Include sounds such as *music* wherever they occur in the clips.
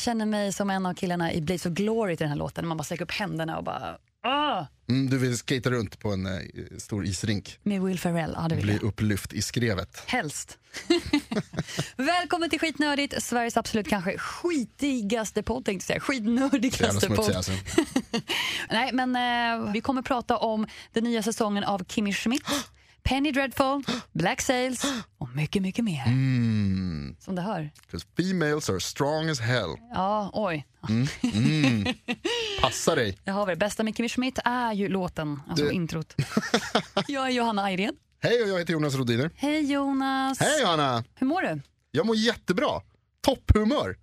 Jag känner mig som en av killarna i Blaze of Glory till den här låten. Man bara sträcker upp händerna och bara... Ah! Mm, du vill skata runt på en eh, stor isrink. Med Will Ferrell, ja det vill Bli jag. upplyft i skrevet. Helst. *laughs* Välkommen till Skitnördigt, Sveriges absolut kanske skitigaste podd tänkte jag säga. Skitnördigaste podd. alltså. *laughs* Nej men eh, vi kommer prata om den nya säsongen av Kimmy Schmidt, *gasps* Penny Dreadful, Black Sails och mycket, mycket mer. Mm. Som du hör. 'Cause females are strong as hell. Ja, oj. Mm. Passa dig. Det har vi. Bästa med Kimmy Schmidt är ju låten, alltså Du- introt. *laughs* jag är Johanna Ayrén. Hej och jag heter Jonas Rodiner. Hej Jonas. Hej Johanna! Hur mår du? Jag mår jättebra. Topphumör.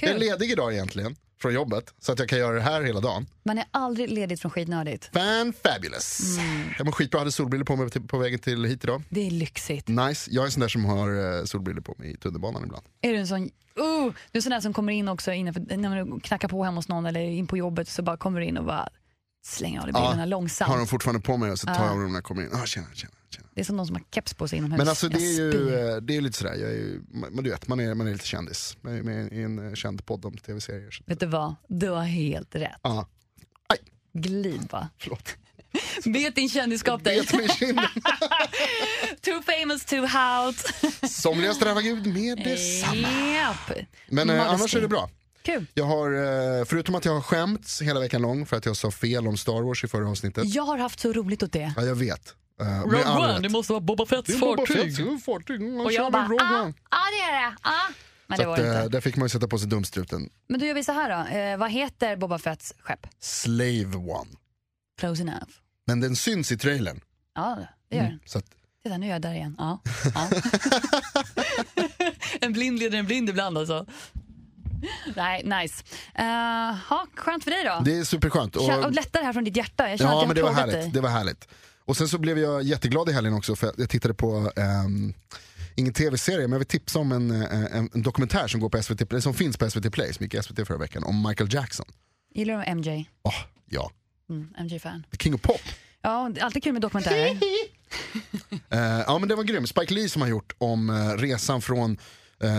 Jag är ledig idag egentligen från jobbet så att jag kan göra det här hela dagen. Man är aldrig ledigt från Skitnördigt. Fan fabulous. Mm. Jag mår skitbra, hade solbrillor på mig på vägen till hit idag. Det är lyxigt. Nice. Jag är en sån där som har eh, solbrillor på mig i tunnelbanan ibland. Är du en sån, uh, du är sån där som kommer in också innanför, när du knackar på hemma hos någon eller in på jobbet så bara kommer du in och bara slänger av dig brillorna långsamt. Har de fortfarande på mig och så tar Ja. jag av dem när jag kommer in. Ah, tjena, tjena, tjena. Det är som de som har keps på sig inomhus. Men alltså det är ju, eh, det är lite sådär, jag är men du vet, man är, man är lite kändis. Man är med i en eh, känd podd om tv-serier. Vet du vad? Du har helt rätt. Ja, Glid bara. förlåt. *laughs* Vet din kändisskap dig. Bet mig i kinden. too famous, too out. Somliga straffar Gud med detsamma. Japp. Men eh, annars är det bra. Kul. Jag har, eh, förutom att jag har skämts hela veckan lång för att jag sa fel om Star Wars i förra avsnittet. Jag har haft så roligt åt det. Ja, jag vet. Med Rogue One, rätt. det måste vara Boba Fetts är Boba fartyg. Fartyg. Och jag bara, ah, ja det är det. Ah. Men Så det var att, det eh, inte. där fick man ju sätta på sig dumstruten. Men då gör vi så här då. Eh, vad heter Boba Fetts skepp? Slave One. Close enough. Men den syns i trailern. Ja, det gör den. Så att, Titta, nu är jag där igen. Ja. ja. *laughs* *laughs* en blind leder en blind ibland alltså. *laughs* Nej, nice. Uh, ha, skönt för dig då. det är superskönt. Och, och lättare här från ditt hjärta. Jag känner ja att men det var härligt. dig. Det var härligt. Och sen så blev jag jätteglad i helgen också för jag- tittade på ehm, Ingen tv-serie, men jag vill tipsa om en, eh, en, en dokumentär som, går på SVT, Play- som finns på SVT Play, som gick i SVT förra veckan, om Michael Jackson. Gillar du MJ? Åh, ja, Mm, MJ-fan. King of Pop. Ja, alltid kul med dokumentärer. *laughs* Eh, ja men det var grym. Spike Lee som har gjort om eh, resan från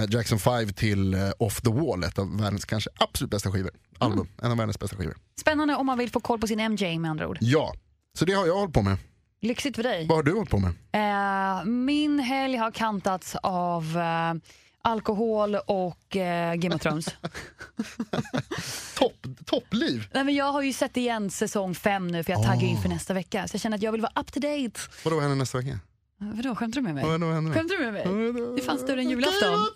Jackson 5 till eh, Off the Wall, ett av världens kanske absolut bästa skivor. Album, en av världens bästa skivor. Spännande om man vill få koll på sin MJ med andra ord. Ja, så det har jag hållit på med. Lyxigt för dig. Vad har du hållit på med? Eh, min helg har kantats av eh, alkohol och eh, Game of Thrones. *laughs* Topp, toppliv! Nej, men jag har ju sett igen säsong fem nu för jag taggar inför nästa vecka. Så jag känner att jag vill vara up to date. Vadå händer nästa vecka? Vadå, skämtar du med mig? Vad händer med Skämtar du med mig? Det är fan större än julafton.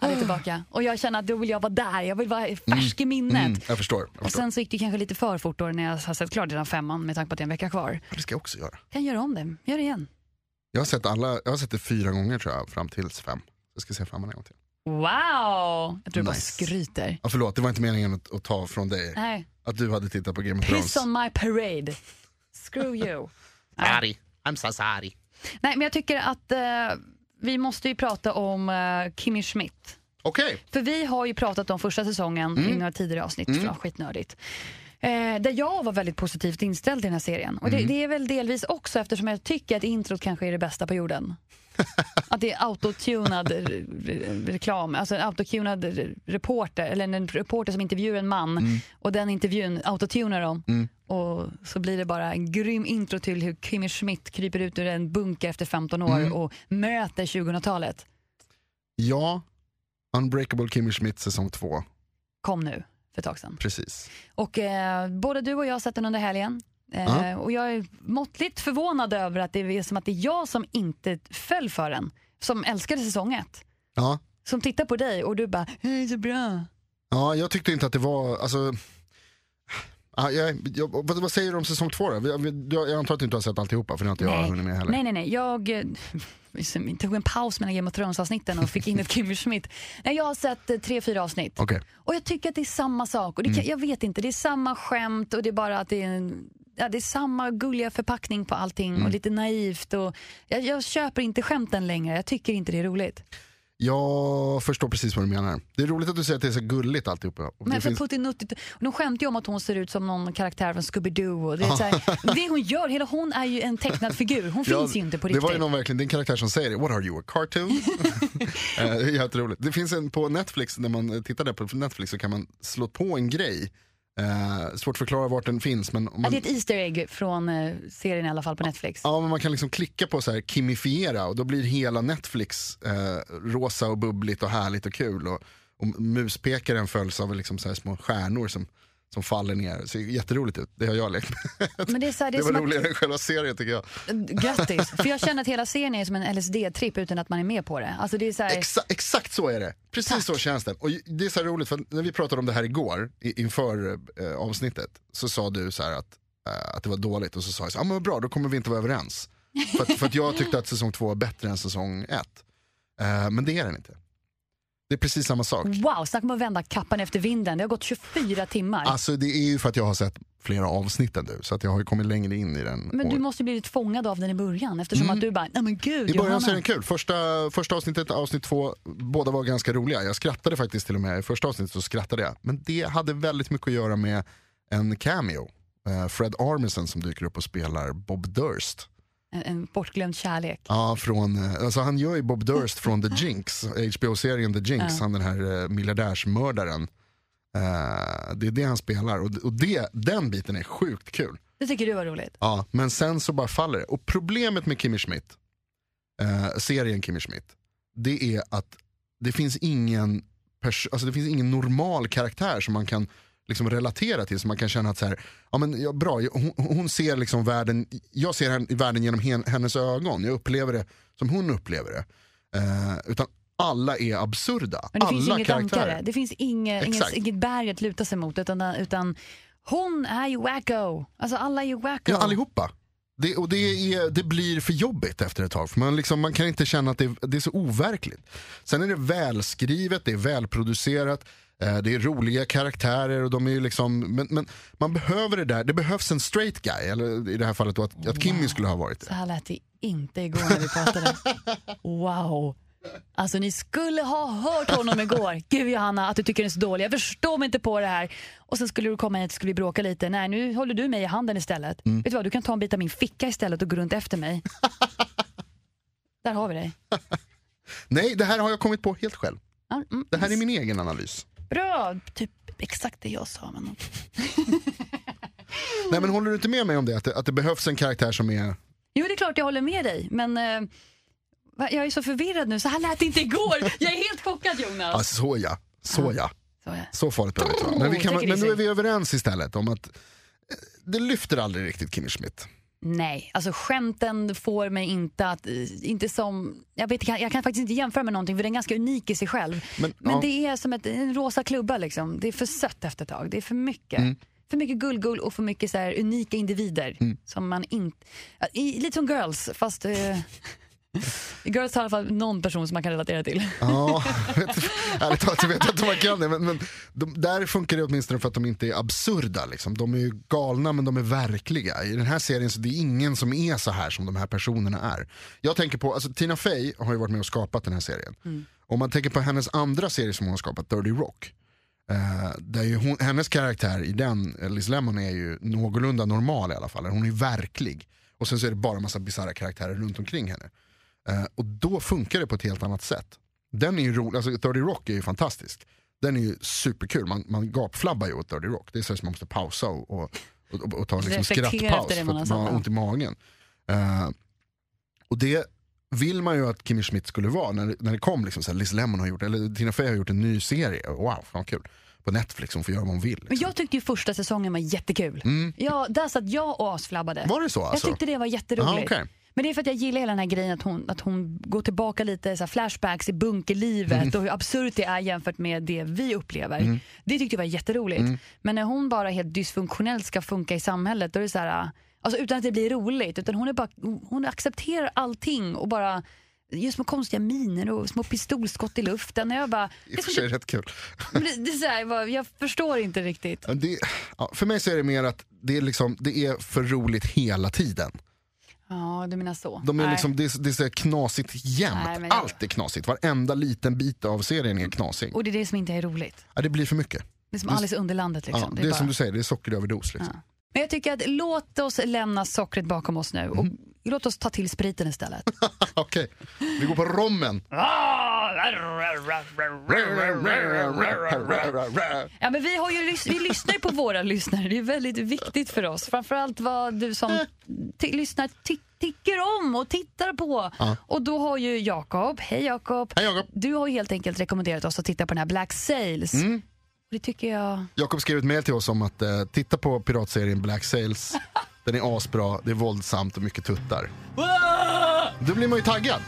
Ja, det är tillbaka. Och jag känner att då vill jag vara där. Jag vill vara färsk i minnet. Mm, jag förstår. Jag Och förstår. sen så gick det kanske lite för fort då när jag har sett klart redan femman med tanke på att det är en vecka kvar. Det ska jag också göra. Kan göra om det. Gör det igen. Jag har sett, alla, jag har sett det fyra gånger tror jag, fram tills fem. Jag ska se femman en gång till. Wow! Jag tror du bara Nice. skryter. Ja, förlåt, det var inte meningen att, att ta från dig. Nej. Att du hade tittat på Game of Thrones. Piss on my parade. Screw you. *laughs* Sorry, I'm so sorry. Nej, men jag tycker att eh, vi måste ju prata om uh, Kimmy Schmidt. Okej, För vi har ju pratat om första säsongen i några tidigare avsnitt från Skitnördigt. Eh, där jag var väldigt positivt inställd till den här serien. Och det, det är väl delvis också eftersom jag tycker att introt kanske är det bästa på jorden. *laughs* att det är autotunad re- re- reklam, alltså en autotunad re- reporter, eller en reporter som intervjuar en man och den intervjun autotunar dem. Och så blir det bara en grym intro till hur Kimmy Schmidt kryper ut ur en bunker efter 15 år och möter 2000-talet. ja. Unbreakable Kimmy Schmidt säsong två. Kom nu, för ett tag sedan. Precis. Och eh, både du och jag har sett den under helgen. Eh. Och jag är måttligt förvånad över att det är som att det är jag som inte föll för den. Som älskade säsong ett. Ja. Som tittar på dig och du bara, är så bra. ja, jag tyckte inte att det var, alltså Ah, jag, jag, vad, vad säger du om säsong två då? Du- Jag antar att du inte har sett alltihopa för det har inte jag hunnit med heller. nej, nej, nej. Jag eh, *laughs* tog en paus mellan Game of Thrones-avsnitten och fick in ett Kimmy Schmidt. Nej, jag har sett eh, tre, fyra avsnitt. Okej. Och jag tycker att det är samma sak. Och det kan, Jag vet inte, det är samma skämt och det är bara att det är, en, ja, det är samma gulliga förpackning på allting och lite naivt. Och jag, jag köper inte skämten längre, jag tycker inte det är roligt. Jag förstår precis vad du menar. Det är roligt att du säger att det är så gulligt alltihopa. Men det för finns... puttinuttigt, de skämtar ju om att hon ser ut som någon karaktär från Scooby-Doo. Det, är så här, det hon gör, hela hon är ju en tecknad *laughs* figur. Hon Ja, finns ju inte på Det riktigt. var ju någon verkligen, det en karaktär som säger det. What are you, a cartoon? *laughs* Eh, det är jätteroligt. Det finns en på Netflix, när man tittar där på Netflix så kan man slå på en grej. Eh, svårt att förklara vart den finns men, Ja, man, det är ett Easter egg från eh, serien i alla fall på Netflix. ja, men man kan liksom klicka på så här kimifiera och då blir hela Netflix eh, rosa och bubbligt och härligt och kul. Och, och muspekaren följs av liksom så här små stjärnor som, som faller ner. Det ser jätteroligt ut, det har jag lekt med. Men det är, så här, det är Det var roligare än själva serien tycker jag. att, grattis, *laughs* för jag känner att hela serien är som en LSD-tripp utan att man är med på det. Alltså det är så här, Exa exakt så är det. Precis Tack. så känns det. Och det är så roligt, för när vi pratade om det här igår, i, inför eh, avsnittet, så sa du så här att, eh, att det var dåligt och så sa jag så här, ah, men bra, då kommer vi inte vara överens. för, att, för att jag tyckte att säsong två var bättre än säsong ett. Eh, men det är den inte. Det är precis samma sak. wow, snacka om att vända kappan efter vinden. Det har gått 24 timmar. Alltså det är ju för att jag har sett flera avsnitt än du, så att jag har ju kommit längre in i den. men du måste ju blivit fångad av den i början eftersom att du bara, nej men gud Mm. I början så är den kul. Första, första avsnittet, avsnitt två, båda var ganska roliga. Jag skrattade faktiskt till och med. I första avsnittet så skrattade jag. Men det hade väldigt mycket att göra med en cameo. Eh, Fred Armisen som dyker upp och spelar Bob Durst. En, bortglömd kärlek. Ja, från, eh, alltså han gör ju Bob Durst från The *laughs* Jinx, HBO-serien The Jinx, han den här eh, miljardärsmördaren. Eh, det är det han spelar och, och det, den biten är sjukt kul. Det tycker du var roligt. Ja, men sen så bara faller det. Och problemet med Kimmy Schmidt, serien Kimmy Schmidt, det är att det finns ingen, alltså det finns ingen normal karaktär som man kan liksom relatera till, som man kan känna att så här, ja, men, ja, bra, hon, hon ser liksom världen, jag ser hen- världen genom hen, hennes ögon, jag upplever det som hon upplever det. Eh, utan alla är absurda, Men det alla finns inget karaktärer. ankare. Det finns inget, inget, inget berg att luta sig mot. Utan, utan hon är ju wacko. Alltså alla är ju wacko. Ja, allihopa. Det, och det, är, det blir för jobbigt efter ett tag, för man, liksom, man kan inte känna att det, det är så overkligt. Sen är det välskrivet, det är välproducerat, det är roliga karaktärer och de är ju liksom, men, men man behöver det där, det behövs en straight guy, eller i det här fallet då att, att Kimmy skulle ha varit det. Så här lät det inte igår när vi pratade. Wow. Alltså ni skulle ha hört honom igår. Gud Johanna, att du tycker den är så dålig. Jag förstår mig inte på det här. Och sen skulle du komma hit och skulle vi bråka lite. Nej, nu håller du mig i handen istället. Mm. Vet du vad, du kan ta en bit av min ficka istället och gå runt efter mig. Där har vi dig. *laughs* Nej, det här har jag kommit på helt själv. Mm. Det här är min egen analys. Bra, typ exakt det jag sa. Men... *laughs* Nej men håller du inte med mig om det? Att det, att det behövs en karaktär som är... Jo, det är klart jag håller med dig. Men eh, jag är så förvirrad nu. Så här lät det inte igår. Jag är helt chockad Jonas. Ja, så ja, så ja. Så, ja. Så farligt behöver det inte vara. Men, vi kan, men nu är vi överens istället om att eh, det lyfter aldrig riktigt Kimmy Schmidt. Nej, alltså skämten får mig inte att, inte som, jag, vet, jag, kan, jag kan faktiskt inte jämföra med någonting för den är ganska unik i sig själv. Men, Men ja. det är som ett, en rosa klubba liksom. Det är för sött efter ett tag. Det är för mycket. Mm. För mycket gullgull och för mycket så här unika individer. Mm. Som man inte, lite som Girls fast eh, *laughs* Girls har i alla fall någon person som man kan relatera till. Ja, vet, ärligt talat så vet jag inte om man kan det. Men, men de, där funkar det åtminstone för att de inte är absurda. Liksom. De är ju galna men de är verkliga. I den här serien så det är ingen som är så här som de här personerna är. Jag tänker på, alltså Tina Fey har ju varit med och skapat den här serien. Om man tänker på hennes andra serie som hon har skapat, Dirty Rock. Eh, där hon, hennes karaktär i den, eh, Liz Lemon, är ju någorlunda normal i alla fall. Hon är verklig. Och sen så är det bara en massa bisarra karaktärer runt omkring henne. Eh, och då funkar det på ett helt annat sätt. Den är ju rolig, alltså 30 Rock är ju fantastisk. Den är ju superkul, man, man gapflabbar ju åt 30 Rock. Det är så att man måste pausa och, och, och, och ta liksom skrattpaus för att man har ont i magen. Eh, och det vill man ju att Kimmy Schmidt skulle vara när, när det kom, liksom, så här, Liz Lemon har gjort, eller Tina Fey har gjort en ny serie, wow, fan kul. På Netflix, hon får göra vad hon vill. Men Liksom. jag tyckte ju första säsongen var jättekul. Ja, där satt jag och asflabbade. Var det så alltså? Jag tyckte det var jätteroligt. Ah, okej. Men det är för att jag gillar hela den här grejen att hon, att hon går tillbaka lite så flashbacks i bunkerlivet Mm. och hur absurt det är jämfört med det vi upplever. Det tyckte jag var jätteroligt. Mm. Men när hon bara helt dysfunktionellt ska funka i samhället då är det så här, alltså utan att det blir roligt, utan hon, är bara, hon accepterar allting och bara gör små konstiga miner och små pistolskott i luften. Och jag bara, I och för sig rätt kul. det, det är så här, jag bara, jag förstår inte riktigt. Det, för mig så är det mer att det är, liksom, det är för roligt hela tiden. Ja, du menar så. De är Nej. liksom, det, är, det är så knasigt jämt. Nej, men det- Allt är knasigt. Varenda liten bit av serien är knasig. Och det är det som inte är roligt. Ja, det blir för mycket. Det är som Alice i Underlandet. Liksom. Ja, det är är bara- som du säger, det är sockeröverdos. Liksom. Ja. Men jag tycker att låt oss lämna sockret bakom oss nu och Mm. låt oss ta till spriten istället. *laughs* Okej, vi går på rommen. Ja, men vi, har ju, lys- vi lyssnar ju på våra *laughs* lyssnare, det är väldigt viktigt för oss. Framförallt vad du som lyssnar ty- tycker om och tittar på. Och då har ju Jakob, hej Jakob, Hej, Jakob. du har ju helt enkelt rekommenderat oss att titta på den här Black Sails. Det tycker jag... Jakob skrev ett mail till oss om att eh, titta på piratserien Black Sails. *laughs* Den är asbra, det är våldsamt och mycket tuttar. Då blir man ju taggad.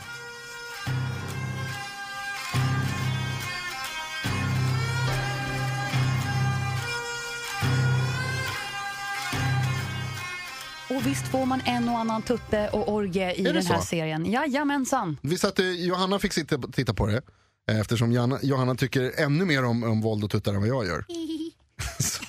Och visst får man en och annan tutte och orgie i det den här så? serien. Jajamensan. Vi satte, Johanna fick sitta, titta på det. Eh, Eftersom Johanna, Johanna tycker ännu mer om, om våld och tuttar än vad jag gör. *laughs* så,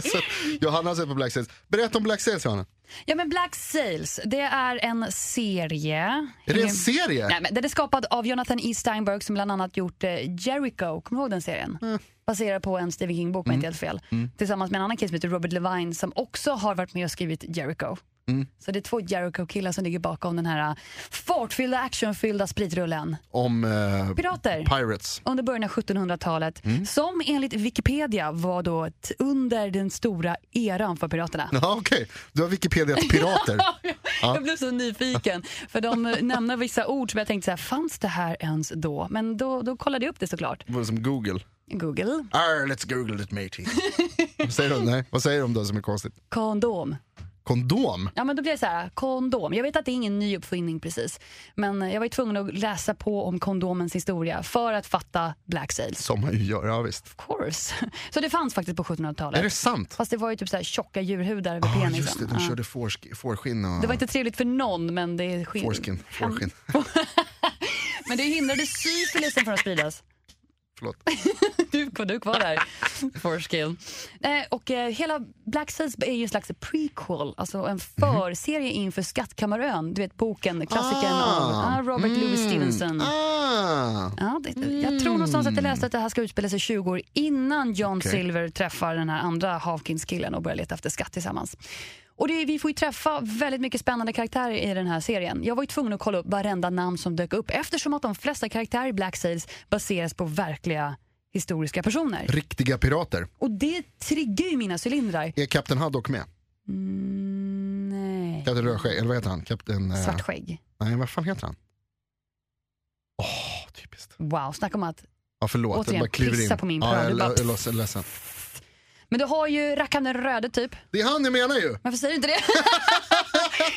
*laughs* så, Johanna sett på Black Sails. Berätta om Black Sails Johanna. Ja men Black Sails, det är en serie. Är det en serie? Nej, men den är skapad av Jonathan E. Steinberg som bland annat gjort eh, Jericho, kommer du ihåg den serien? Mm. Baserad på en Stephen King-bok om jag inte helt fel. Tillsammans med en annan kille som heter Robert Levine som också har varit med och skrivit Jericho. Mm. Så det är två Jericho-killar som ligger bakom den här eh, fartfyllda, actionfyllda spritrullen. Om eh, Pirater. Pirates. under början av 1700-talet Mm. som enligt Wikipedia var då under den stora eran för piraterna. *laughs* Ja, Okej, du har Wikipedia till pirater. *laughs* Jag blev så nyfiken, för de eh, nämner vissa ord som jag tänkte så här, fanns det här ens då? Men då, då kollade jag upp det såklart. Vad som Google. Google, Arr, let's google it matey. vad, säger de? Nej, vad säger de då som är konstigt? kondom. Kondom? Ja men då blir det så här, kondom. Jag vet att det är ingen ny uppfinning precis. Men jag var ju tvungen att läsa på om kondomens historia för att fatta Black Sails. Som man ju gör, ja visst. Of course. *laughs* Så det fanns faktiskt på 1700-talet. Är det sant? Fast det var ju typ så här tjocka djurhudar över Ja, penisen. just det, de körde fårsk- fårskinn och Det var inte trevligt för någon men det, skin- fårskin. Fårskinn. *laughs* men det hindrade syfilisen från att spridas. Förlåt. *laughs* Du, du är kvar där. Foreskin. Eh, och eh, hela Black Sails är ju en slags prequel, alltså en förserie inför Skattkammarön. Du vet boken, klassikern Ah. av ah, Robert Louis Stevenson. Ah. Ja, det, Jag tror någonstans att jag läste att det här ska utspela sig 20 år innan John Okej. Silver träffar den här andra Hawkins-killen och börjar leta efter skatt tillsammans. Och det, vi får ju träffa väldigt mycket spännande karaktärer i den här serien. Jag var ju tvungen att kolla upp varenda namn som dök upp eftersom att de flesta karaktärer i Black Sails baseras på verkliga historiska personer. Riktiga pirater. Och det triggar ju mina cylindrar. Är Kapten Haddock med? Mm, nej. Kapten Rödskägg, eller vad heter han? Kapten... eh, Svart skägg. Nej, vad fan heter han? Åh, typiskt. Wow, snacka om att... Ja, förlåt, Återigen, jag bara kliver in. på min ja, pöl. jag, jag, jag. Men du har ju rackaren den röde typ. Det är han jag menar ju! Varför säger du inte det? *laughs*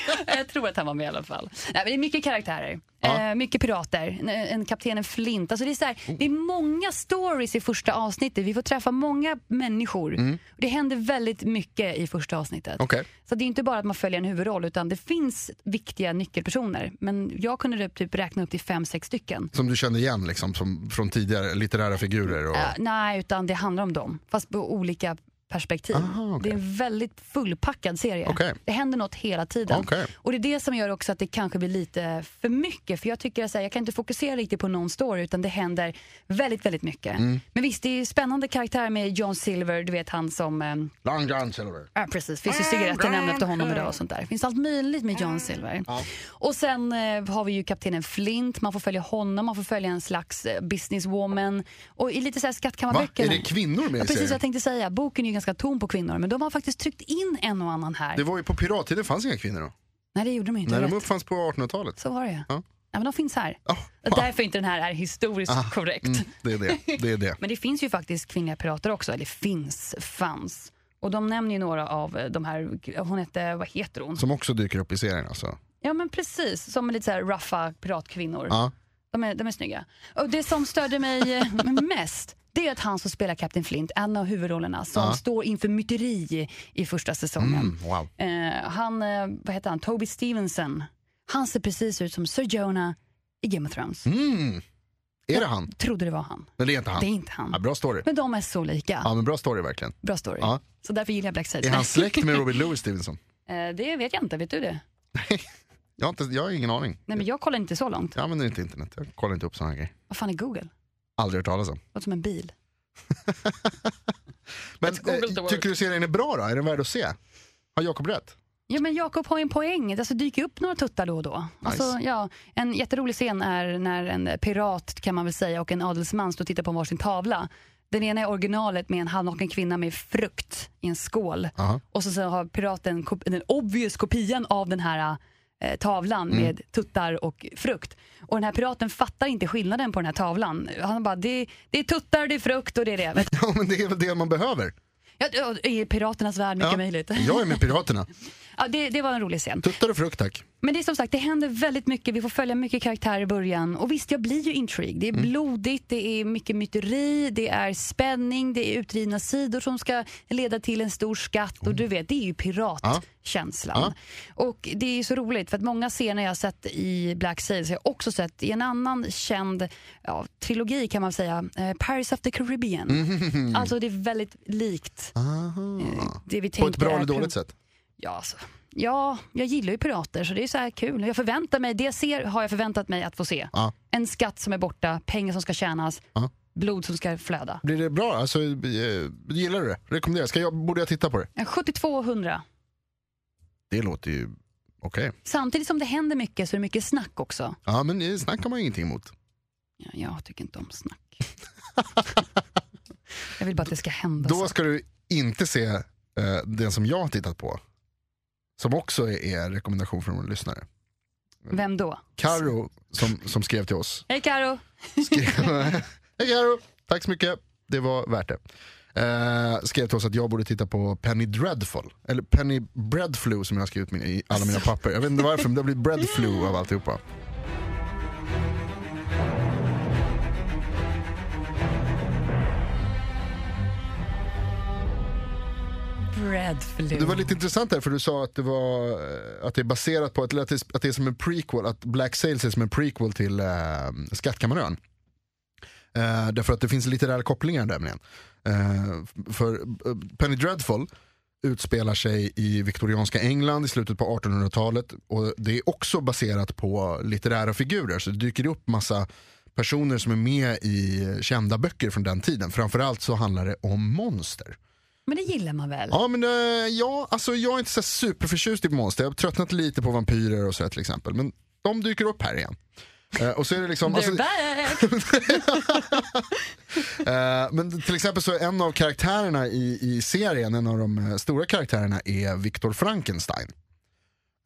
*laughs* jag tror att han var med i alla fall. Nej, det är mycket karaktärer. Ja. Eh, mycket pirater. En, en kaptenen Flint. Alltså det, är så här, det är många stories i första avsnittet. Vi får träffa många människor. Och det händer väldigt mycket i första avsnittet. Okej. Så det är inte bara att man följer en huvudroll utan det finns viktiga nyckelpersoner. Men jag kunde typ räkna upp till fem, sex stycken. Som du kände igen liksom, som, från tidigare litterära figurer. Och... Eh, nej, utan det handlar om dem. Fast på olika perspektiv. Aha, okej. Det är en väldigt fullpackad serie. Okej. Det händer något hela tiden. Okej. Och det är det som gör också att det kanske blir lite för mycket. För jag tycker att jag kan inte fokusera riktigt på någon story utan det händer väldigt, väldigt mycket. Mm. Men visst, det är spännande karaktär med John Silver, du vet han som eh, Long John Silver. Ja, precis. finns ju cigaretter nämnda efter honom idag och sånt där. Finns allt möjligt med John Silver. Och sen eh, har vi ju kaptenen Flint, man får följa honom, man får följa en slags eh, businesswoman. Och i lite så här Va? skattkammarböckerna. Är det kvinnor med Ja, i precis vad serien? jag tänkte säga. Boken är ju ganska tom på kvinnor, men de har faktiskt tryckt in en och annan här. Det var ju på pirattiden fanns inga kvinnor då. Nej, det gjorde de inte. Nej, de uppfanns på 1800-talet. Så var det. Ja. Ja, men de finns här. Ja. Och Därför inte den här är historiskt Ah, korrekt. Mm, det är det. det, är det. *laughs* Men det finns ju faktiskt kvinnliga pirater också. Eller finns, fanns. Och de nämner ju några av eh, de här, hon hette, vad heter hon? Som också dyker upp i serien alltså. Ja men precis, som lite så här ruffa piratkvinnor. Ja. De, är, de är snygga. Och det som störde mig eh, *laughs* mest det är att han som spelar Captain Flint, en av huvudrollerna, som Ja. står inför myteri i första säsongen. Mm, wow. Eh, han, eh, vad heter han, Toby Stevenson. Han ser precis ut som Sir Jonah i Game of Thrones. Mm. Är det han? Trodde det var han. Men det är inte han. Det är inte han. Ja, bra story. Men de är så lika. Ja men bra story verkligen. Bra story. Ja. Så därför gillar jag Black Sails. Är han släkt med Robin *laughs* Louis Stevenson? Eh, det vet jag inte, vet du det? Jag har, inte, jag har ingen aning. Nej men jag kollar inte så långt. Jag använder inte internet, jag kollar inte upp sådana grejer. Vad fan är Google? Aldrig hört talas om. Låter som en bil. *laughs* Men eh, tycker du serien är bra då? Är den värd att se? Har Jakob rätt? Ja men Jakob har en poäng, alltså dyker upp några tuttar då och då. Alltså, ja, en jätterolig scen är när en pirat kan man väl säga och en adelsman står och tittar på varsin tavla. Den ena är originalet med en halvnaken kvinna med frukt i en skål. Aha. Och så, så har piraten den obvious kopian av den här eh, tavlan Mm. med tuttar och frukt. Och den här piraten fattar inte skillnaden på den här tavlan. Han bara, det, det är tuttar, det är frukt och det är det. Men, *laughs* Ja men det är väl det man behöver. ja, I piraternas värld, mycket Ja. möjligt. Jag är med Piraterna. *laughs* Ja, det, det var en rolig scen. Tuttar och frukt tack. Men det är som sagt, det händer väldigt mycket. Vi får följa mycket karaktärer i början. Och visst, jag blir ju intrigued. Det är blodigt, det är mycket myteri, det är spänning, det är utdrivna sidor som ska leda till en stor skatt. Och du vet, det är ju piratkänslan. Och det är ju så roligt, för att många scener jag har sett i Black Sails har jag också sett i en annan känd ja, trilogi kan man säga, eh, Paris of the Caribbean. Alltså det är väldigt likt eh, det vi På tänker ett bra eller dåligt sätt. Ja, alltså. ja, jag gillar ju pirater så det är så här kul. Jag förväntar mig, det jag ser har jag förväntat mig att få se. Ja. En skatt som är borta, pengar som ska tjänas, Ja. blod som ska flöda. Blir det bra? Alltså, eh, gillar du det? Rekommenderar? Ska jag, borde jag titta på det? En 7200. Det låter ju okej. Samtidigt som det händer mycket så är det mycket snack också. Ja men eh, snack har man ingenting emot. Ja, jag tycker inte om snack. jag vill bara att det ska hända Då så. ska du inte se eh, den som jag har tittat på. Som också är, en rekommendation från en lyssnare. Vem då? Karo som, som skrev till oss. Hej Karo. Skrev, *laughs* Hej Karo, tack så mycket. Det var värt det. Eh, skrev till oss att jag borde titta på Penny Dreadful. Eller Penny Breadflu som jag har skrivit min, i alla mina papper. Jag vet inte varför men det har blivit Breadflu av alltihopa. Breadflu. Det var lite intressant där för du sa att det, var, eh, att det är baserat på, att, det, att det är som en prequel, att Black Sails är som en prequel till äh, Skattkammarön. Äh, därför att det finns litterära kopplingar nämligen. Äh, för Penny Dreadful utspelar sig i viktorianska England i slutet på 1800-talet och det är också baserat på litterära figurer så det dyker upp massa personer som är med i kända böcker från den tiden. Framförallt så handlar det om monster. Men det gillar man väl? Ja, men eh, ja, alltså, jag är inte så superförtjust i monster. Jag har tröttnat lite på vampyrer och så till exempel. Men de dyker upp här igen. Eh, och så är det liksom, *laughs* alltså, back! *laughs* eh, men till exempel så är en av karaktärerna i, i serien, en av de stora karaktärerna är Viktor Frankenstein.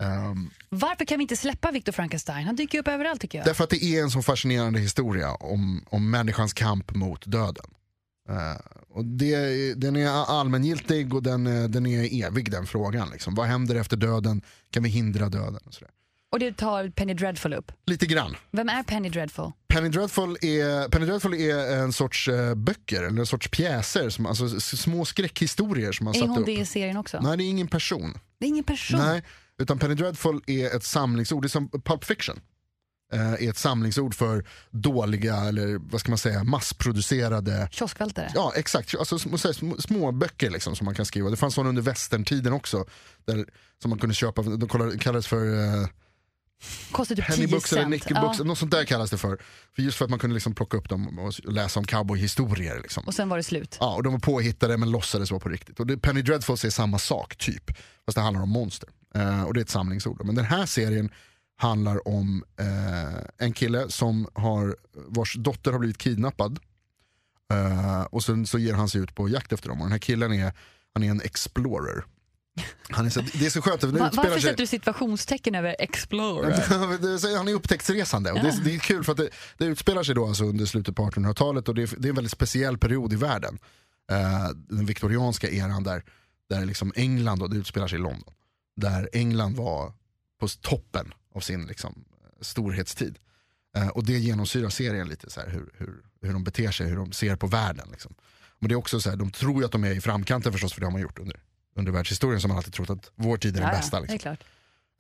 Ehm, Varför kan vi inte släppa Victor Frankenstein? Han dyker upp överallt tycker jag. därför att det är en så fascinerande historia om, om människans kamp mot döden. Eh, och det, den är allmängiltig och den, den är evig den frågan. Liksom. Vad händer efter döden? Kan vi hindra döden? Och. Och det tar Penny Dreadful upp. Lite grann. Vem är Penny Dreadful? Penny Dreadful är, Penny Dreadful är en sorts eh, böcker, eller en sorts pjäser, som, alltså små skräckhistorier som man Är satt hon upp. det i serien också? Nej, det är ingen person. Det är ingen person. Nej, utan Penny Dreadful är ett samlingsord, det är som Pulp Fiction. Eh, är ett samlingsord för dåliga, eller vad ska man säga, massproducerade Kioskvältare. Ja exakt, alltså, små, böcker liksom, som man kan skriva. Det fanns sådana under västerntiden också. Där, som man kunde köpa, de kallades- kallades för eh, typ 10 Pennybooks eller cent. nickelbooks, Ja. något sånt där kallas det för. för just för att man kunde liksom plocka upp dem och läsa om cowboyhistorier. Liksom. Och sen var det slut. Ja, och de var påhittade men låtsades vara på riktigt. Och det, Penny Dreadfuls är samma sak, typ. Fast det handlar om monster. Eh, och det är ett samlingsord. Men den här serien handlar om eh, en kille som har, vars dotter har blivit kidnappad. Eh, och sen så ger han sig ut på jakt efter dem. Och den här killen är, han är en explorer. Han är så, det är så skönt, det Va- varför sig... sätter du situationstecken över Explorer? *laughs* Han är upptäcktsresande och det, är, det är kul för att det, det utspelar sig då alltså under slutet på 1800-talet och det är, det är en väldigt speciell period i världen. Eh, den viktorianska eran där, där liksom England, och det utspelar sig i London, där England var på toppen av sin liksom, storhetstid. Eh, och det genomsyrar serien lite, så här, hur, hur, hur de beter sig, hur de ser på världen. Liksom. Men det är också så här, de tror ju att de är i framkanten förstås, för det har man gjort under, under världshistorien, som man alltid trott att vår tid är den Ja, bästa. Liksom.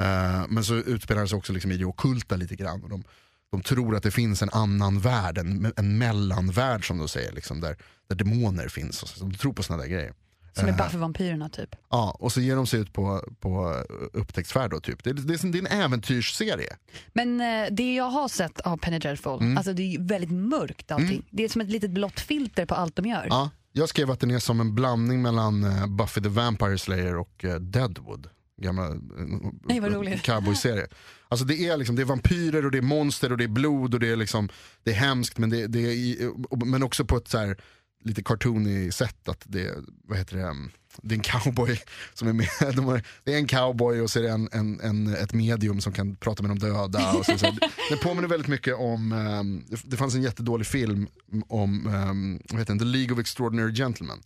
Eh, men så utspelar det sig också liksom i det ockulta lite grann. Och de, de tror att det finns en annan värld, en, en mellanvärld som de säger, liksom, där, där demoner finns. Och så, de tror på sådana där grejer. Som är Eh, Buffy-vampyrerna typ. Ja, och så ger de sig ut på, på upptäcktsfärd då, typ. Det, är- det, är, det är en äventyrsserie. Men eh, det jag har sett av Penny Dreadful, Mm. alltså det är väldigt mörkt allting. Det är som ett litet blått filter på allt de gör. Ja, jag skrev att den är som en blandning mellan eh, Buffy the Vampire Slayer och eh, Deadwood. Gamla eh, cowboyserie. Alltså det är, liksom, det är vampyrer och det är monster och det är blod och det är, liksom, det är hemskt men, det, det är men också på ett så här, lite cartoony sätt. Att det, vad heter det, det är en cowboy som är med. *laughs* De har, det är en cowboy och så är det en, en, en, ett medium som kan prata med de döda. Och så, så. Det påminner väldigt mycket om, um, det, fanns en jättedålig film om um, vad heter den? The League of Extraordinary Gentlemen.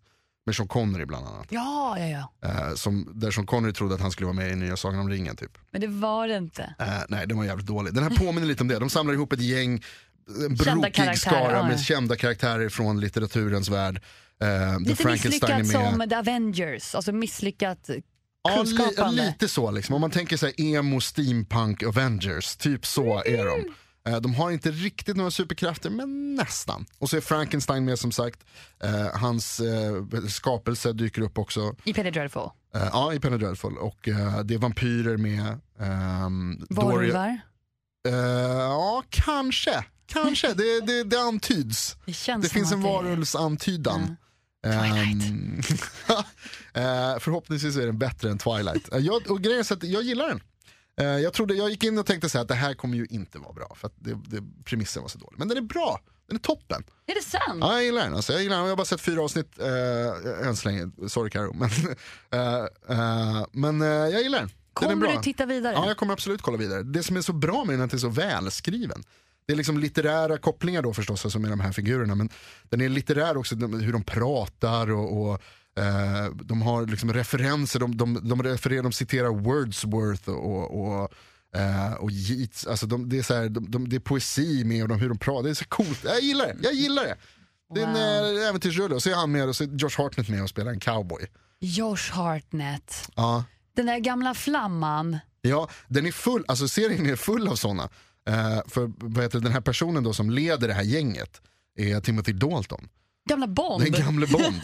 Med Sean Connery bland annat. Ja, ja, ja. Eh, som, där Sean Connery trodde att han skulle vara med i nya Sagan om ringen. Typ. Men det var det inte. Eh, nej, den var jävligt dålig. Den här påminner lite om det. De samlar ihop ett gäng, en brokig skara ja, med kända karaktärer från litteraturens värld. Där Lite misslyckat med. som The Avengers, alltså misslyckat Ja, li, lite så liksom. Om man tänker sig emo, steampunk, Avengers, typ så är de. Eh, De har inte riktigt några superkrafter, men nästan. Och så är Frankenstein med som sagt. Eh, hans skapelse dyker upp också. I Penny Dreadful. Ja, i Penny Dreadful. Och det är vampyrer med. ehm, Varulvar. Ja, kanske. Kanske, det, det, det antyds. Det Det finns en att det är- varulvsantydan. Ehm, *laughs* eh, förhoppningsvis är den bättre än Twilight. Eh, jag, och grejen är att jag gillar den. Eh, jag, trodde, jag gick in och tänkte så här att det här kommer ju inte vara bra, för att det, det, premissen var så dålig. Men den är bra, den är toppen. Är det sant? Ja, jag gillar den. Alltså, jag, gillar den. jag har bara sett fyra avsnitt eh, än så länge, sorry Karo. Men, *laughs* eh, men eh, jag gillar den. den Kommer bra. du titta vidare? Ja, jag kommer absolut kolla vidare. Det som är så bra med den är att den är så välskriven. Det är liksom litterära kopplingar då förstås, alltså med de här figurerna. Men den är litterär också, hur de pratar och, och eh, de har liksom referenser, de, de, de, refererar, de citerar Wordsworth och, och, eh, och Yeats. Alltså de, det, är så här, de, de, det är poesi med och de, hur de pratar, det är så coolt. Jag gillar det, jag gillar det. Det är en eh, äventyrsrulle och så är han med och så är Josh Hartnett med och spelar en cowboy. Josh Hartnett. Ja. Den där gamla flamman. Ja, den är full, alltså serien är full av sådana. Eh, för vad heter den här personen då som leder det här gänget är Timothy Dalton. Gamla Bond. Den gamle *laughs* Bond.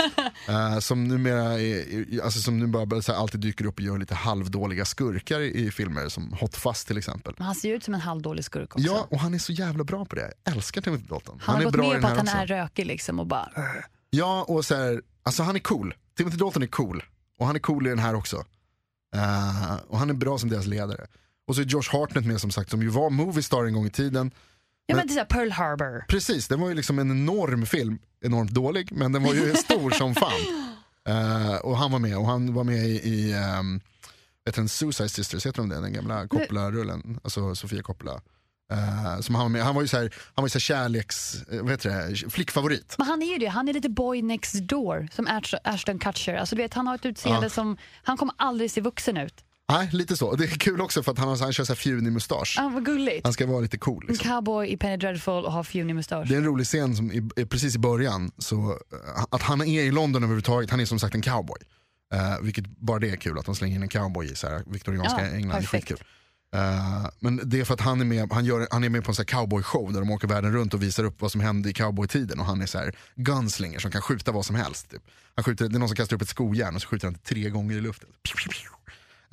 eh, som numera är, alltså som nu bara så här, alltid dyker upp och gör lite halvdåliga skurkar i, i filmer som Hot Fuzz till exempel. Men han ser ju ut som en halvdålig skurk också. Ja, och han är så jävla bra på det. Jag älskar Timothy Dalton. han, har är gått med på att han också. är rökig liksom och bara... Ja, och så här, alltså han är cool. Timothy Dalton är cool. Och han är cool i den här också. Eh, och han är bra som deras ledare. Och så är Josh Hartnett med som sagt, som ju var Moviestar en gång i tiden. Ja men det är såhär Pearl Harbor. Precis, den var ju liksom en enorm film. Enormt dålig, men den var ju *laughs* stor som fan. Eh, och han var med, och han var med i, i um, vet du, Suicide Sisters, heter de det? Den gamla Coppola-rullen. Alltså Sofia Coppola. Eh, som han, var med. han var ju så här, han var ju så kärleks, eh, vad heter det, flickfavorit. Men han är ju det, han är lite boy next door som Ash- Ashton Kutcher. Alltså du vet, han har ett utseende Ja. som, han kommer aldrig se vuxen ut. Nej, lite så. Det är kul också för att han, han kör så här fjunig mustasch. Ah, vad gulligt. Han ska vara lite cool. En Liksom. cowboy i Penny Dreadful och har fjunig mustasch. Det är en rolig scen som i, är precis i början, så, eh, att han är i London överhuvudtaget, han är som sagt en cowboy. Eh, vilket bara det är kul, att de slänger in en cowboy i så här, viktorianska Ja, England. Det är perfekt. skitkul. Eh, men det är för att han är med, han gör, han är med på en så här cowboyshow där de åker världen runt och visar upp vad som hände i cowboytiden och han är så här gunslinger som kan skjuta vad som helst. Typ. Han skjuter, det är någon som kastar upp ett skojärn och så skjuter han tre gånger i luften.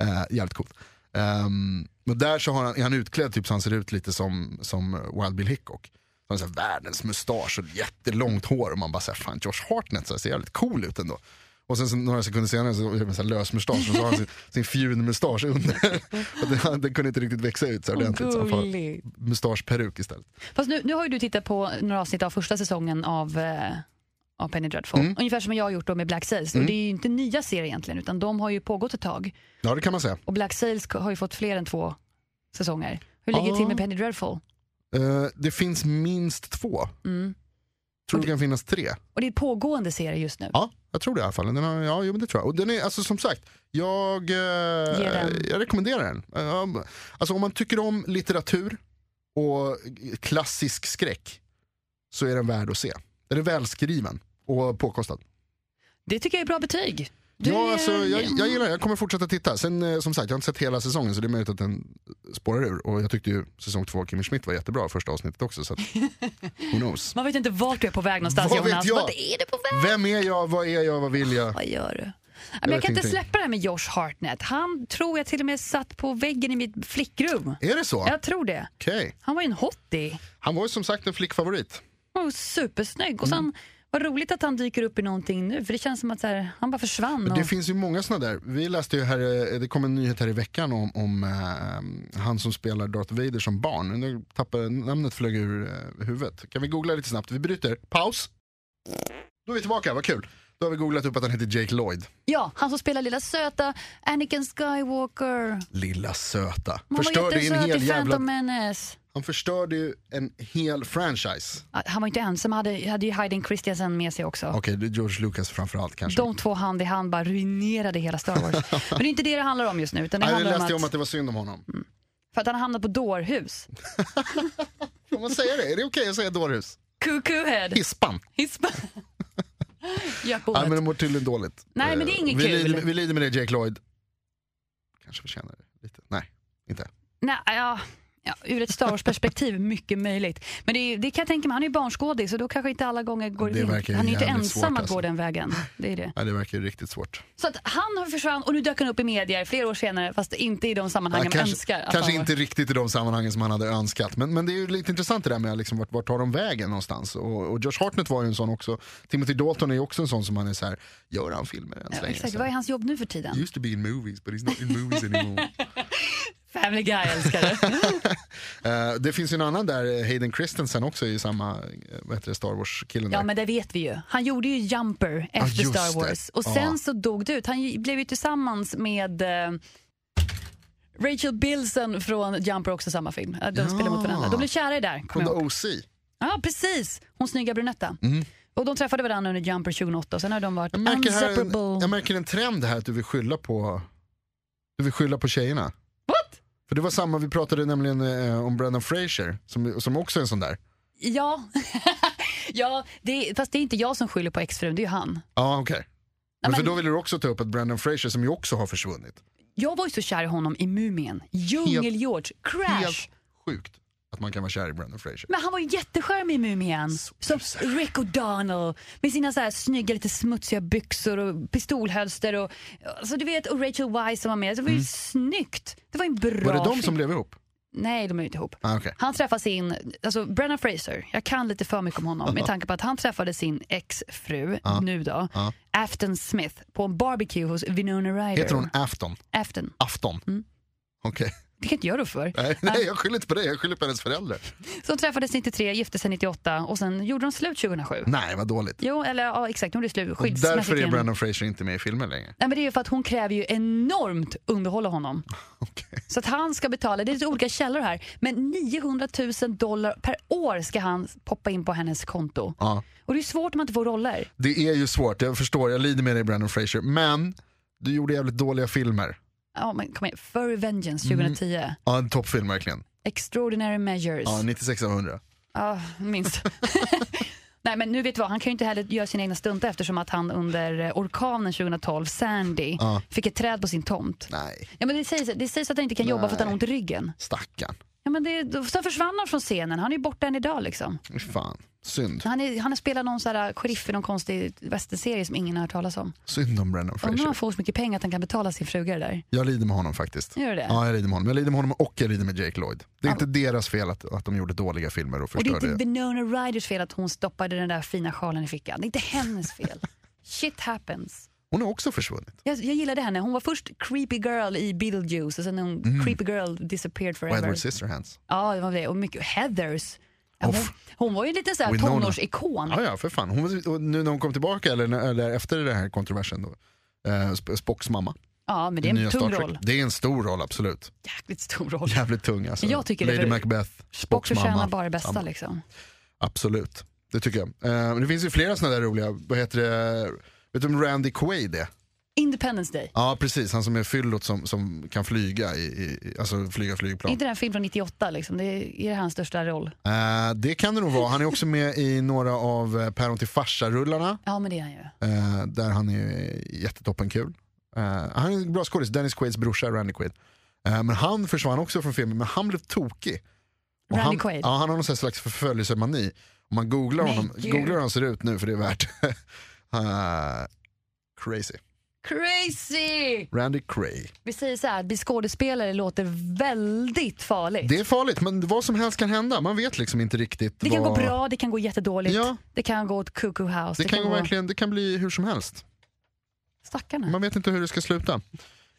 Uh, jävligt coolt. Um, och där så har han, är han utklädd typ så han ser ut lite som, som Wild Bill Hickok. Han har världens mustasch och jättelångt hår och man bara säger fan Josh Hartnett så här, ser jävligt cool ut ändå. Och sen så, några sekunder senare så är det en sån här lös mustasch och så har han sin, sin fjunmustasch under. *laughs* den, den kunde inte riktigt växa ut så här ordentligt så han får mustaschperuk istället. Fast nu, nu har ju du tittat på några avsnitt av första säsongen av, eh, av Penny Dreadful. Mm. Ungefär som jag har gjort då med Black Sails. Och det är ju inte nya serier egentligen utan de har ju pågått ett tag. Ja det kan man säga. Och Black Sails har ju fått fler än två säsonger. Hur ligger det Ja. till med Penny Dreadful? Eh, det finns minst två. Mm. Tror det kan finnas tre. Och det är pågående serie just nu. Ja, jag tror det i alla fall. Den har, ja, jo, men det tror jag. Och den är, alltså, som sagt, jag, den. jag rekommenderar den. Eh, Alltså, om man tycker om litteratur och klassisk skräck så är den värd att se. Den är välskriven och påkostad. Det tycker jag är bra betyg. Du Ja, alltså, jag, jag gillar den. Jag kommer fortsätta titta. Sen eh, som sagt, jag har inte sett hela säsongen så det är möjligt att den spårar ur. Och jag tyckte ju säsong två av Kimmy Schmidt var jättebra första avsnittet också. Så att, *laughs* who knows. Man vet inte vart du är på väg någonstans Vad vet Jonas. jag? Vart är du på väg? Vem är jag, vad är jag, vad vill jag? Vad gör du? Men jag, vet kan inte släppa det här med Josh Hartnett. Han tror jag till och med satt på väggen i mitt flickrum. Är det så? Jag tror det. Okej. Han var ju en hottie. Han var ju som sagt en flickfavorit. Han var supersnygg. Och sen, Mm. vad roligt att han dyker upp i någonting nu. För det känns som att här, han bara försvann. Och... Det finns ju många sådana där. Vi läste ju här, eh, det kom en nyhet här i veckan om, om eh, han som spelar Darth Vader som barn. Nu tappade namnet flög ur eh, huvudet. Kan vi googla lite snabbt? Vi bryter. Paus. Då är vi tillbaka, vad kul. Då har vi googlat upp att han heter Jake Lloyd. Ja, han som spelar lilla söta Anakin Skywalker. Lilla söta. Var Förstörde en hel jävla... Phantom Menace. Han förstörde ju en hel franchise. Han var inte ensam, han hade, hade ju Hayden Christensen med sig också. Okej, det är George Lucas framförallt kanske. De två hand i hand bara ruinerade hela Star Wars. *laughs* Men det är inte det det handlar om just nu. Utan det Nej, jag handlar om läste att, om att det var synd om honom. För att han hamnat på dårhus. *laughs* Får man säga det? Är det okej att säga dårhus? Cuckoo head. Hispan. Hispa. *laughs* Nej men det mår tydligen dåligt. Nej, men det är inget vi kul. Lider, vi lider med det Jake Lloyd. Kanske förtjänar det lite. Nej, inte. Nej, ja, ja, ur ett Star Wars-perspektiv, *laughs* mycket möjligt. Men det, det kan jag tänka mig, han är ju barnskådis så då kanske inte alla gånger går Det in. Han är ju inte ensam svårt, att alltså. gå den vägen. Det är det. Nej, det verkar riktigt svårt. Så att han har försvann och nu dök han upp i medier flera år senare fast inte i de sammanhang Ja, man kanske önskar. att kanske han inte riktigt i de sammanhangen som han hade önskat. Men, men det är ju lite intressant det där med liksom, vart, vart tar de vägen någonstans. Och, och Josh Hartnett var ju en sån också. Timothy Dalton är ju också en sån som man är så här, gör han filmer än så Ja, länge? exakt, vad är hans jobb nu för tiden? Used to be in movies but he's not in movies *laughs* anymore. Family Guy älskar det. *laughs* Eh, det finns ju en annan där, eh, Hayden Christensen också i samma eh, vad heter det, Star Wars-killen Ja men det vet vi ju. Han gjorde ju Jumper efter just Star det. Wars och Ja. sen så dog det ut. Han blev ju tillsammans med Rachel Bilson från Jumper också samma film. De Ja. spelar mot varandra. De blev kära i där. Från The. OC. Ja precis, hon snygga brunetta. Och de träffade varandra under Jumper 2008 och sen har de varit Jag märker, här, inseparable. jag märker en trend här att du vill skylla på, du vill skylla på tjejerna. För det var samma, vi pratade nämligen eh, om Brendan Fraser som, som också är en sån där. Ja, *laughs* ja det, fast det är inte jag som skyller på exfrun, det är ju han. Ja okej. Men men- för då vill du också ta upp att Brendan Fraser som ju också har försvunnit. Jag var ju så kär i honom i Mumien, Djungel-George, Crash. Helt sjukt att man kan vara kär i Brendan Fraser. Men han var ju jättecharmig i Mumien. Som Rick O'Donnell med sina så här snygga lite smutsiga byxor och pistolhölster och, alltså du vet, och Rachel Weisz som var med. Det var ju snyggt. Det var en bra Mm. Var det de film. som blev ihop? Nej, de är inte ihop. Ah, okej. Han träffade sin, alltså Brennan Fraser, jag kan lite för mycket om honom med *laughs* tanke på att han träffade sin exfru, nu då, Ja. Afton Smith på en barbecue hos Winona Ryder. Heter hon Afton? Afton. Afton? Mm. Okej. Det kan inte jag rå för. Nej, *laughs* nej, jag skyller inte på det, jag skyller på hennes föräldrar. Så de träffades 93, gifte sig 98 och sen gjorde de slut 2007. Nej, vad dåligt. Jo, eller ja, exakt, de gjorde slut Och skyddsmässigt. därför är Brendan Fraser inte med i filmen längre. Nej, men det är ju för att hon kräver ju enormt underhålla honom. *laughs* Okej. Så att han ska betala, det är lite olika källor här, men 900 000 dollar per år ska han poppa in på hennes konto. Ja. Och det är svårt om man inte får roller. Det är ju svårt, jag förstår, jag lider med dig Brendan Fraser. Men du gjorde jävligt dåliga filmer. Ja, men kom igen. Furry Vengeance 2010. Ja, en toppfilm verkligen. Extraordinary Measures. Ja, 96 av 100. Ja, minst. *laughs* Nej men nu vet du vad, han kan ju inte heller göra sina egna stunter eftersom att han under eh, orkanen 2012, Sandy, Ja. fick ett träd på sin tomt. Nej, Ja, men det, sägs, det sägs att han inte kan jobba för att han har ont i ryggen. stackarn. Ja, men det, så försvann han från scenen, han är ju borta än idag liksom. Fan, synd. Han, är, han har spelat någon här sheriff i någon konstig västernserie som ingen har hört talas om. Synd om Undrar om Fraser. han får så mycket pengar att han kan betala sin fruga där. Jag lider med honom faktiskt. Gör du det? Ja, jag lider med honom. Jag lider med honom och jag lider med Jake Lloyd. Det är inte deras fel att, att de gjorde dåliga filmer och Och det är förstörde inte Winona Ryders fel att hon stoppade den där fina sjalen i fickan. Det är inte hennes fel. *laughs* Shit happens. Hon har också försvunnit. Jag, jag gillade henne. Hon var först creepy girl i Beetlejuice och sen hon creepy girl disappeared Och forever. Edward Scissorhands. Ja, det var det. Och mycket Heathers. Hon, hon var ju lite så här Winona. tonårsikon. Ja, ja, för fan. Hon, och nu när hon kom tillbaka, eller, eller efter den här kontroversen, då, eh, Sp- Spocks mamma. Ja, men det är en tung roll. Det är en stor roll, absolut. Jäkligt stor roll. Jävligt tung alltså. Jag tycker det Lady för- Macbeth, Spock förtjänar mamma. bara det bästa liksom. Absolut. det tycker jag. Eh, det finns ju flera sådana där roliga, vad heter det, vet du vem Randy Quaid är? Independence Day. Ja precis, han som är fyllot som, som kan flyga, i, i, alltså flyga flygplan. Inte den här film från 98 liksom, det är, är det hans största roll? Eh, det kan det nog vara. Han är också med i några av eh, Päron till farsa-rullarna. Ja men det är han ju. Eh, där han är jättetoppenkul. Eh, han är en bra skådis, Dennis Quaids brorsa Randy Quaid. Eh, men han försvann också från filmen, men han blev tokig. Och Randy han, Quaid? Ja, han har någon slags förföljelsemani. Om man googlar honom, googlar hur han ser ut nu för det är värt. *laughs* Eh, crazy. Crazy! Randy Cray. Vi säger så här, att bli skådespelare låter väldigt farligt. Det är farligt men vad som helst kan hända. Man vet liksom inte riktigt. Det kan vad... gå bra, det kan gå jättedåligt. Ja. Det kan gå åt cuckoo house. Det, kan, gå verkligen, det kan bli hur som helst. Stackarna. Man vet inte hur det ska sluta.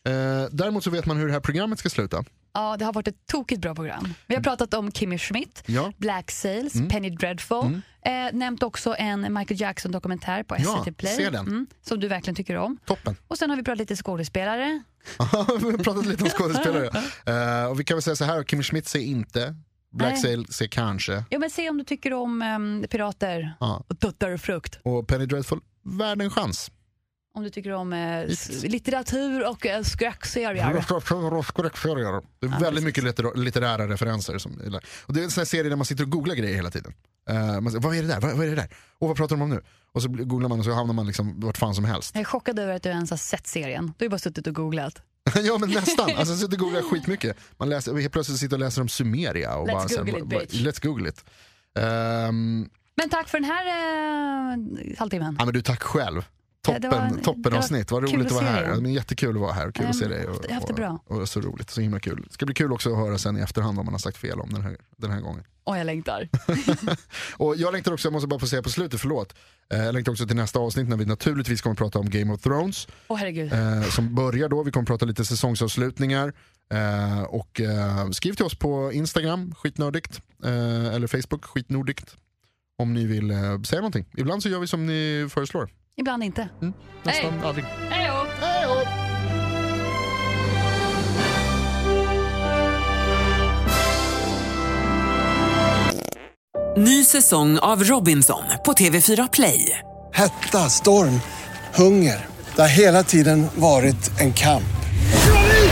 Eh, däremot så vet man hur det här programmet ska sluta. Ja, det har varit ett tokigt bra program. Vi har pratat om Kimmy Schmidt, Ja. Black Sails, Mm. Penny Dreadful. Eh, nämnt också en Michael Jackson-dokumentär på Ja, SVT Play. se den. Mm, som du verkligen tycker om. Toppen. Och sen har vi pratat lite skådespelare. *laughs* vi har pratat lite om skådespelare. *laughs* Eh, och vi kan väl säga så här, Kim Schmidt ser inte, Black Nej. Sail ser kanske. Ja, men se om du tycker om ehm, pirater Ja. och tuttar och frukt. Och Penny Dreadful, värd en chans. Om du tycker om eh, litteratur och eh, skräckserier. Det är Ja, väldigt precis. mycket litter- litterära referenser. Som, och det är en sån här serie där man sitter och googlar grejer hela tiden. Eh, man säger, vad är det där? Vad, vad är det där? Och vad pratar de om nu? Och så googlar man och så hamnar man liksom vart fan som helst. Jag är chockad över att du ens har sett serien. Du har ju bara suttit och googlat. *laughs* ja men nästan. *laughs* Alltså, jag sitter och googlar skitmycket. Man läser, helt plötsligt sitter och läser om Sumeria. Och Let's bara, så här, Google it, bara- bitch. Let's google it. Ehm, Men tack för den här eh, halvtimmen. ja, men du, tack själv. Det Toppen, var- toppen det var avsnitt, vad roligt att vara här. Ja, men jättekul att vara här, kul Ja, att se men dig. har haft det bra. Och, och så roligt, så himla kul. Det ska bli kul också att höra sen i efterhand vad man har sagt fel om den här, den här gången. Åh, jag längtar. *laughs* Och jag längtar också, jag måste bara få säga på slutet, förlåt. Eh, Jag längtar också till nästa avsnitt när vi naturligtvis kommer att prata om Game of Thrones. Åh herregud. Eh, som börjar då, vi kommer att prata lite säsongsavslutningar. Eh, och eh, skriv till oss på Instagram, skitnördigt. Eller Facebook, skitnordigt. Om ni vill säga någonting. Ibland så gör vi som ni föreslår. Ibland inte. Nästan Hej. aldrig. Hej då! Ny säsong av Robinson på TV4 Play. Hetta, storm, hunger. Det har hela tiden varit en kamp.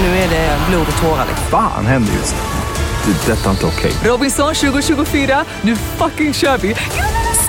Nu är det blod och tårar. Fan händer just nu. Det. är Detta är inte okej. Robinson 2024, nu fucking kör vi!